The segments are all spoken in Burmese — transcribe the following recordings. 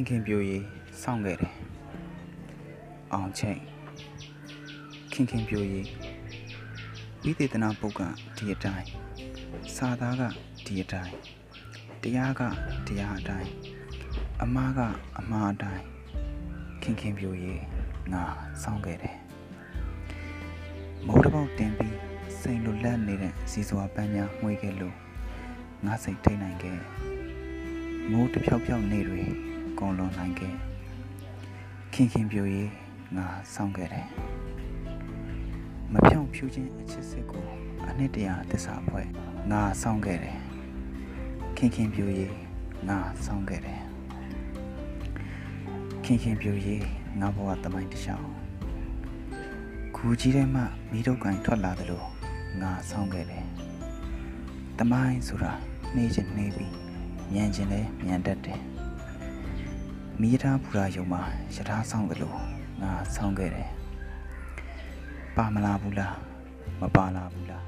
ခင်ခင်ပြိုရီစောင့်ခဲ့တယ်အောင်ချိန်ခင်ခင်ပြိုရီဝိသေသနာပုတ်ကဒီအတိုင်းစာသားကဒီအတိုင်းတရားကတရားအတိုင်းအမားကအမားအတိုင်းခင်ခင်ပြိုရီငါစောင့်ခဲ့တယ်မိုးတစ်ပေါက်တင်ပြီးစိန်လိုလက်နေတဲ့စီစွာပန်းများမှွေခဲ့လို့ငါစိတ်ထိတ်နိုင်ခဲ့မိုးတစ်ဖြောက်ဖြောက်နေတွေ ကုန်လွန်နိုင်ခဲ့ခင်ခင်ပြိုရေးငါစောင့်ခဲ့တယ်မဖြောင့်ဖြူခြင်းအချစ်စစ်ကိုအနှစ်တရာသစ္စာဖွဲ့ငါစောင့်ခဲ့တယ်ခင်ခင်ပြိုရေးငါစောင့်ခဲ့တယ်ခင်ခင်ပြိုရေးငါဘဝတမိုင်းတစ်ချောင်းခူကြီးထဲမှမိတော့ကန်ထွက်လာသလိုငါစောင့်ခဲ့တယ်တမိုင်းဆိုတာနှေးချင်နှေးပြီးမြန်ခြင်းလဲမြန်တတ်တယ်။ မိသားဘူရာယုံမှာယထာဆောင်သလိုငါဆောင်ခဲ့တယ်။ပါမလာဘူးလားမပါလာဘူးလား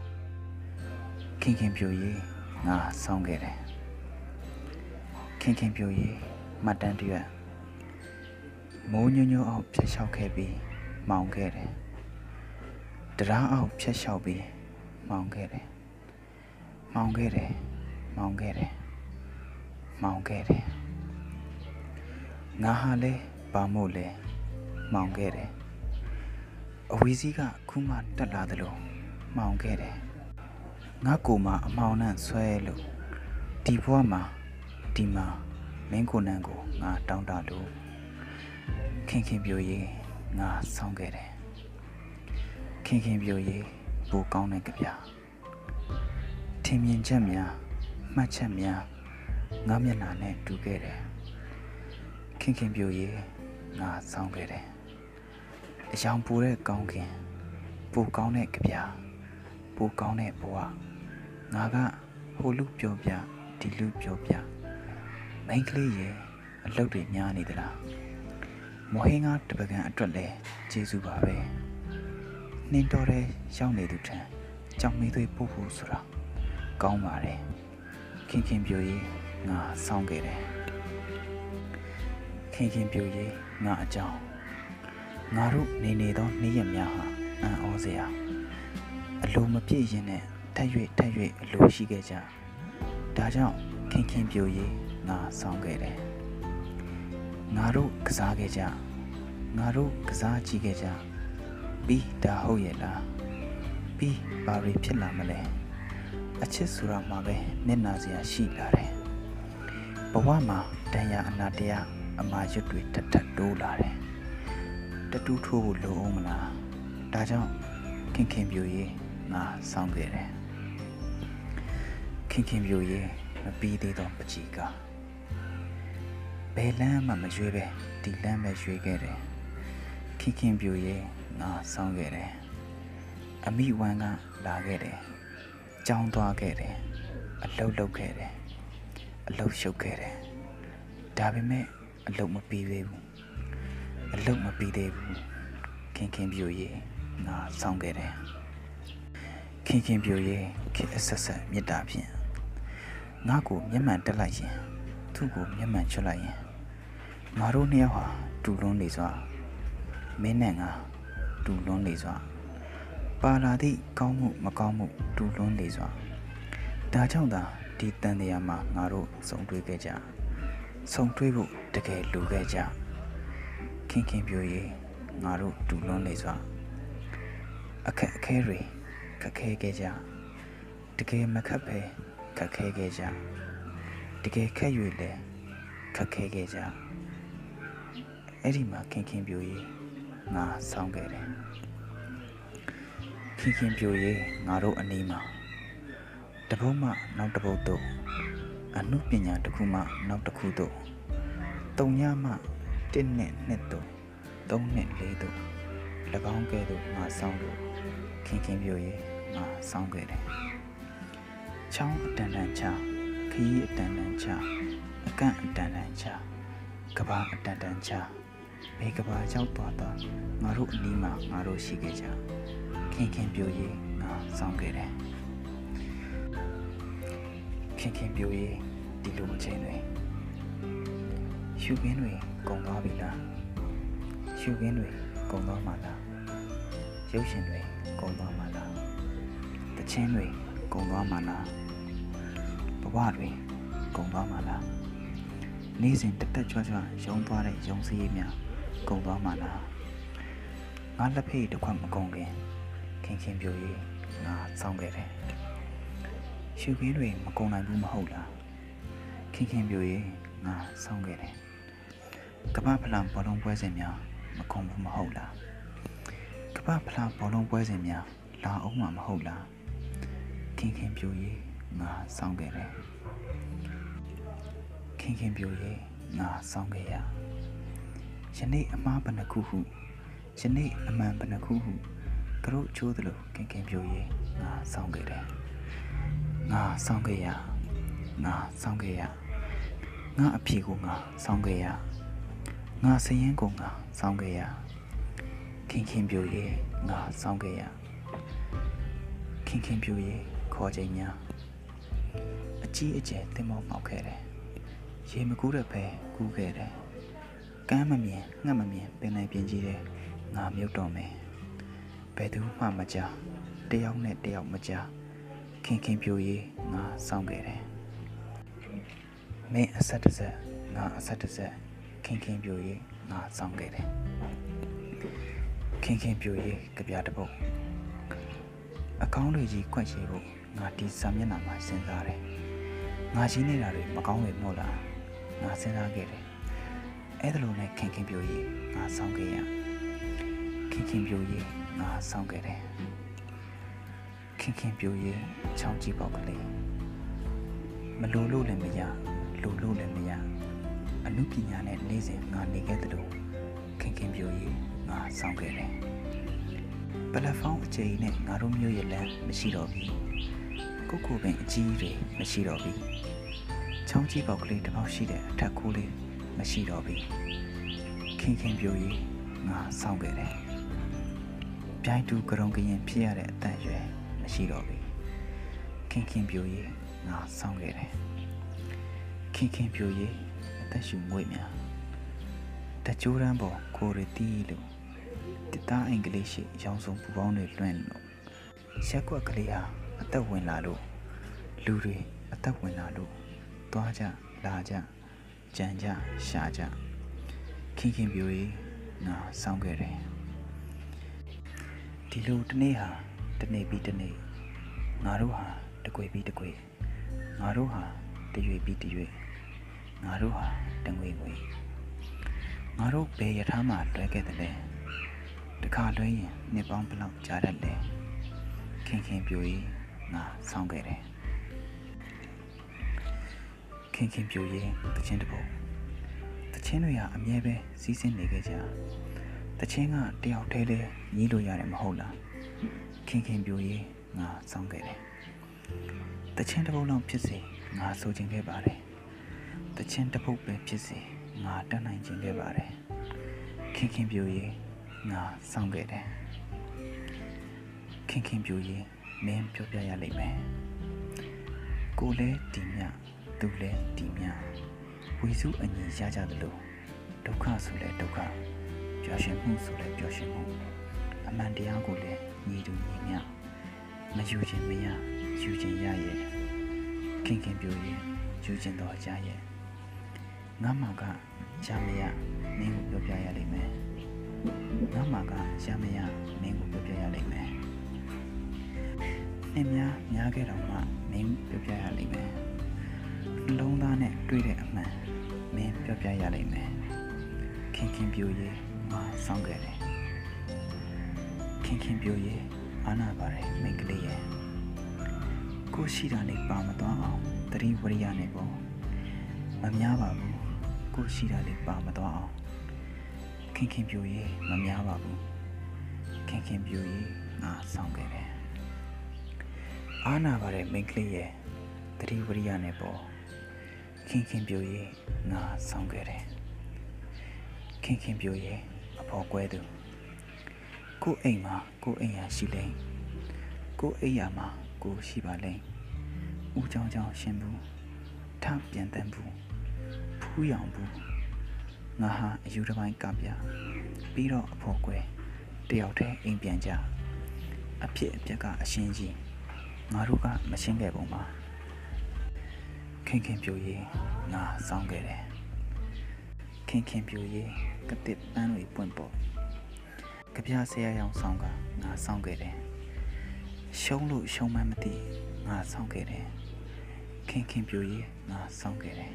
ခင်ခင်ပြိုရေးငါဆောင်ခဲ့တယ်။ခင်ခင်ပြိုရေးမတ်တန်တရွတ်မိုးညွညွအောင်ဖြတ်လျှောက်ခဲ့ပြီးမောင်ခဲ့တယ်။တရားအောင်ဖြတ်လျှောက်ပြီးမောင်ခဲ့တယ်။မောင်ခဲ့တယ်မောင်ခဲ့တယ်မောင်ခဲ့တယ် ငါဟာလဲဘာမို့လဲမောင်ခဲ့တယ်အဝီစီးကခုမှတက်လာသလိုမောင်ခဲ့တယ်ငါကိုမှအမောင်နဲ့ဆွဲလို့ဒီဘဝမှာဒီမှာမင်းကိုနန်းကိုငါတောင်းတလို့ခင်ခင်ပြိုရေးငါဆောင်းခဲ့တယ်ခင်ခင်ပြိုရေးဘူကောင်းတဲ့ကြပြထင်မြင်ချက်များမှတ်ချက်များငါမျက်နှာနဲ့တူခဲ့တယ် ခင်ခင်ပြိုရေးငါဆောင်းခဲ့တယ်အယောင်ပူတဲ့ကောင်းခင်ပူကောင်းတဲ့ကြပြပူကောင်းတဲ့ဘဝငါကဟိုလူပြောပြဒီလူပြောပြမိန်းကလေးရဲ့အလုပ်တွေများနေသလားမဟင်းကားတပကံအတွက်လဲကျေးဇူးပါပဲနှင်းတော်တဲ့ရောက်နေသူထံကြောင်မေးသွေးပို့ဖို့ဆိုတာကောင်းပါတယ်ခင်ခင်ပြိုရေးငါစောင့်ခဲ့တယ် ခင်ခင်ပြိုရေးငါအကြောင်းငါတို့နေနေသောနေ့ရက်များဟာအံ့ဩစရာအလိုမပြည့်ရင်နဲ့ထက်၍ထက်၍အလိုရှိခဲ့ကြဒါကြောင့်ခင်ခင်ပြိုရေးငါစောင့်ခဲ့တယ်ငါတို့ကစားခဲ့ကြငါတို့ကစားကြည့်ခဲ့ကြပြီးဒါဟုတ်ရဲ့လားပြီးဘာတွေဖြစ်လာမလဲအချစ်ဆိုတာမှာပဲနစ်နာစရာရှိလာတယ်ဘဝမှာတန်ရာအနာတရား အမာရွတ်တွေထပ်ထပ်တိုးလာတယ်တတူးထိုးဖို့လိုအောင်မလားဒါကြောင့်ခင်ခင်ပြိုရေးငါစောင့်ခဲ့တယ်ခင်ခင်ပြိုရေးမပြီးသေးတော့ပချီကဘယ်လမ်းမှမရွေးပဲဒီလမ်းပဲရွေးခဲ့တယ်ခင်ခင်ပြိုရေးငါစောင့်ခဲ့တယ်အမိဝမ်းကလာခဲ့တယ်ကြောင်းသွားခဲ့တယ်အလုတ်လုတ်ခဲ့တယ်အလုတ်ရှုပ်ခဲ့တယ်ဒါပေမဲ့ အလုတ်မပြီးသေးဘူးအလုတ်မပြီးသေးဘူးခင်ခင်ပြိုရေးငါစောင့်ခဲ့တယ်ခင်ခင်ပြိုရေးခေအဆက်ဆက်မေတ္တာဖြင့်ငါကိုမျက်မှန်တက်လိုက်ရင်သူ့ကိုမျက်မှန်ချွတ်လိုက်ရင်ငါတို့နှစ်ယောက်ဟာတူလွန်းနေစွာမင်းနဲ့ငါတူလွန်းနေစွာပါလာသည့်ကောင်းမှုမကောင်းမှုတူလွန်းနေစွာဒါကြောင့်သာဒီတန်တရားမှာငါတို့စုံတွေ့ခဲ့ကြ စုံတွေ့ဖို့တကယ်လိုခဲ့ကြခင်ခင်ပြိုရေးငါတို့တူလွန်းနေစွာအခက်အခဲတွေခက်ခဲခဲ့ကြတကယ်မခက်ပဲခက်ခဲခဲ့ကြတကယ်ခက်၍လဲခက်ခဲခဲ့ကြအဲ့ဒီမှာခင်ခင်ပြိုရေးငါဆောင်းခဲ့တယ်ခင်ခင်ပြိုရေးငါတို့အနီးမှာတပုတ်မှနောက်တပုတ်တို့ အမှုပညာတစ်ခုမှနောက်တစ်ခုတို့တုံညမှ1နဲ့2တို့3နဲ့4တို့၎င်းကဲ့သို့ငါဆောင်းလို့ခင်ခင်ပြိုရေးငါဆောင်းခဲ့တယ်ချောင်းအတန်တန်ချခရီးအတန်တန်ချအကန့်အတန်တန်ချကဘာအတန်တန်ချဘေကဘာရောက်သွားတော့ငါတို့အနီးမှာငါတို့ရှိခဲ့ကြခင်ခင်ပြိုရေးငါဆောင်းခဲ့တယ် ခင်ခင်ပြိုရေးဒီလိုအချိန်တွေရှုခင်းတွေကုံသွားပြီလားရှုခင်းတွေကုံသွားမှလားရုပ်ရှင်တွေကုံသွားမှလားတခြင်းတွေကုံသွားမှလားဘဝတွေကုံသွားမှလားနေ့စဉ်တက်တက်ကြွကြွရုံသွားတဲ့ရုံစည်းရေးများကုံသွားမှလားငါလက်ဖေးတစ်ခွက်မကုံခင်ခင်ခင်ပြိုရေးငါစောင်းခဲ့တယ် ရှုခင်းတွေမကုံနိုင်ဘူးမဟုတ်လားခင်ခင်ပြိုရေးငါစောင်းခဲ့တယ်ကမ္ဘာဖလံဘောလုံးပွဲစဉ်များမကုံဘူးမဟုတ်လားကမ္ဘာဖလံဘောလုံးပွဲစဉ်များလာအောင်မှာမဟုတ်လားခင်ခင်ပြိုရေးငါစောင်းခဲ့တယ်ခင်ခင်ပြိုရေးငါစောင်းခဲ့ရယနေ့အမားဘယ်နှခုဟုယနေ့အမှန်ဘယ်နှခုဟုကရုချိုးသလိုခင်ခင်ပြိုရေးငါစောင်းခဲ့တယ် ငါစောင်းခဲ့ရငါစောင်းခဲ့ရငါအဖြေကိုငါစောင်းခဲ့ရငါစရင်ကိုငါစောင်းခဲ့ရခင်ခင်ပြိုရေးငါစောင်းခဲ့ရခင်ခင်ပြိုရေးခေါ်ချိန်များအကြီးအကျယ်တင်မောမှောက်ခဲ့တယ်ရေမကူးတဲ့ဖဲကူးခဲ့တယ်ကမ်းမမြင်ငှက်မမြင်ပင်လယ်ပြင်ကြီးတဲ့ငါမြုပ်တော့မယ်ဘယ်သူမှမကြားတယောက်နဲ့တယောက်မကြား ခင်ခင်ပြိုရေးငါစောင့်ခဲ့တယ်မင်းအဆက်တစ်ဆက်ငါအဆက်တစ်ဆက်ခင်ခင်ပြိုရေးငါစောင့်ခဲ့တယ်ခင်ခင်ပြိုရေးကြပြတစ်ပုတ်အကောင်းတွေကြီးကွက်ချေဖို့ငါဒီစာမျက်နှာမှာစဉ်းစားတယ်ငါရှင်းနေတာတွေမကောင်းလေမို့လားငါစဉ်းစားခဲ့တယ်အဲ့ဒါလိုနဲ့ခင်ခင်ပြိုရေးငါစောင့်ခဲ့ရခင်ခင်ပြိုရေးငါစောင့်ခဲ့တယ် ခင်ခင်ပြိုရေးချောင်းကြည့်ပေါက်ကလေးမလိုလို့လည်းမရလိုလို့လည်းမရအမှုပညာနဲ့နေ့စဉ်ငါနေခဲ့တဲ့လို့ခင်ခင်ပြိုရေးငါစောင့်ခဲ့တယ်ပလက်ဖောင်းအကျိန်နဲ့ငါတို့မျိုးရဲ့လမ်းမရှိတော့ဘူးကိုကိုပင်အကြီးတွေမရှိတော့ဘူးချောင်းကြီးပေါက်ကလေးတစ်ပေါက်ရှိတဲ့အထက်ခိုးလေးမရှိတော့ဘူးခင်ခင်ပြိုရေးငါစောင့်ခဲ့တယ်ပြိုင်တူကြုံကရင်ဖြစ်ရတဲ့အတန်ရွယ်မ ရှိတော့ဘူးခင်ခင်ပြိုရေးငါစောင့်ခဲ့တယ်ခင်ခင်ပြိုရေးအသက်ရှူငွေ့များတကြိုးရန်ပေါ်ကိုရီတီးလို့တသားအင်္ဂလိပ်ရှိရောင်စုံပူပေါင်းတွေလွှင့်လို့ရက်ကွက်ကလေးဟာအသက်ဝင်လာလို့လူတွေအသက်ဝင်လာလို့သွားကြလာကြကြံကြရှာကြခင်ခင်ပြိုရေးငါစောင့်ခဲ့တယ်ဒီလိုတနေ့ဟာ တနေ့ပြီးတနေ့ငါတို့ဟာတကွေပြီးတကွေငါတို့ဟာတရွေပြီးတရွေငါတို့ဟာတငွေငွေငါတို့ဘယ်ရထားမှလွဲခဲ့တယ်လဲတခါလွဲရင်နှစ်ပေါင်းဘလောက်ကြာတတ်လဲခင်ခင်ပြိုရေးငါစောင့်ခဲ့တယ်ခင်ခင်ပြိုရေးတခြင်းတပုတ်တခြင်းတွေကအမြဲပဲစီးဆင်းနေခဲ့ကြတခြင်းကတယောက်တည်းလဲညီးလို့ရတယ်မဟုတ်လား ခင်ခင်ပြိုရေးငါစောင့်ခဲ့တယ်တခြင်းတစ်ပုတ်လောက်ဖြစ်စေငါဆိုချင်ခဲ့ပါတယ်တခြင်းတစ်ပုတ်ပဲဖြစ်စေငါတတ်နိုင်ချင်ခဲ့ပါတယ်ခင်ခင်ပြိုရေးငါစောင့်ခဲ့တယ်ခင်ခင်ပြိုရေးမင်းပြောပြရလိမ့်မယ်ကိုလဲဒီမြသူလဲဒီမြဝီစုအညီရကြသလိုဒုက္ခဆိုလဲဒုက္ခပျော်ရွှင်မှုဆိုလဲပျော်ရွှင်မှုအမှန်တရားကိုလည်း ညီတူညီမျှမယူခြင်းမရယူခြင်းရရဲ့ခင်ခင်ပြိုရင်ယူခြင်းတော့ရရဲ့ငါမှကရမရမင်းကိုပြောပြရလိမ့်မယ်ငါမှကရမရမင်းကိုပြောပြရလိမ့်မယ်နှစ်များများခဲ့တော့မှမင်းပြောပြရလိမ့်မယ်နှလုံးသားနဲ့တွေ့တဲ့အမှန်မင်းပြောပြရလိမ့်မယ်ခင်ခင်ပြိုရင်ငါဆောင်းခဲ့တယ် ခင်ခင်ပြိုရဲ့အာနာပါတယ်မိန်းကလေးရဲ့ကိုရှိတာနဲ့ပါမသွားအောင်တတိဝရိယနဲ့ပေါ့မများပါဘူးကိုရှိတာလေးပါမသွားအောင်ခင်ခင်ပြိုရဲ့မများပါဘူးခင်ခင်ပြိုရဲ့ငါဆောင်ခဲ့တယ်အာနာပါတယ်မိန်းကလေးရဲ့တတိဝရိယနဲ့ပေါ့ခင်ခင်ပြိုရဲ့ငါဆောင်ခဲ့တယ်ခင်ခင်ပြိုရဲ့အဖော်ကွဲသူ ကိုအိမ်မှာကိုအိမ်ရရှိလိမ့်ကိုအိမ်ရမှာကိုရှိပါလိမ့်ဦးချောင်းချောင်းရှင်ဘူးထပြန်တန်းဘူးဖူးရောင်ဘူးငါဟာအယူတစ်ပိုင်းကပြပြီးတော့အဖို့ကွဲတယောက်တည်းအိမ်ပြန်ကြအဖြစ်အပျက်ကအရှင်းကြီးငါတို့ကမရှင်းခဲ့ပုံပါခင်ခင်ပြိုရေးငါစောင်းခဲ့တယ်ခင်ခင်ပြိုရေးကတစ်ပန်းတွေပွင့်ပေါ် ကြပြဆရာရောင်ဆောင်ကငါစောင်းခဲ့တယ်ရှုံးလို့ရှုံးမှန်းမသိငါစောင်းခဲ့တယ်ခင်ခင်ပြိုရေးငါစောင်းခဲ့တယ်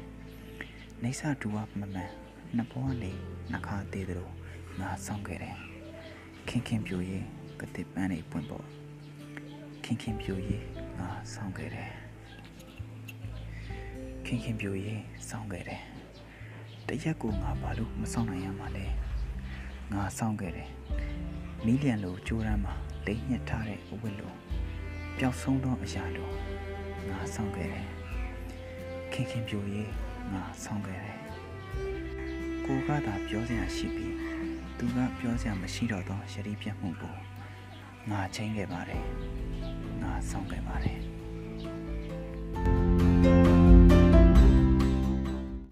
နေဆဒူဝမမှန်နှစ်ဘဝနေနှခါသေးတယ်လို့ငါစောင်းခဲ့တယ်ခင်ခင်ပြိုရေးကတစ်ပန်းတွေပွင့်ပေါ်ခင်ခင်ပြိုရေးငါစောင်းခဲ့တယ်ခင်ခင်ပြိုရေးစောင်းခဲ့တယ်တရက်ကိုငါဘာလို့မစောင်းနိုင်ရမှာလဲ ငါစောင်းခဲ့တယ်မီးလျံလိုကြိုးရမ်းမှာလိမ့်ညက်ထားတဲ့အဝတ်လိုပျောက်ဆုံးသောအရာလိုငါစောင်းခဲ့တယ်ခင်ခင်ပြိုရေးငါစောင်းခဲ့တယ်ကိုကသာပြောစရာရှိပြီးသူကပြောစရာမရှိတော့သောယတိပြတ်မှုကိုငါချင်းခဲ့ပါတယ်ငါစောင်းခဲ့ပါတယ်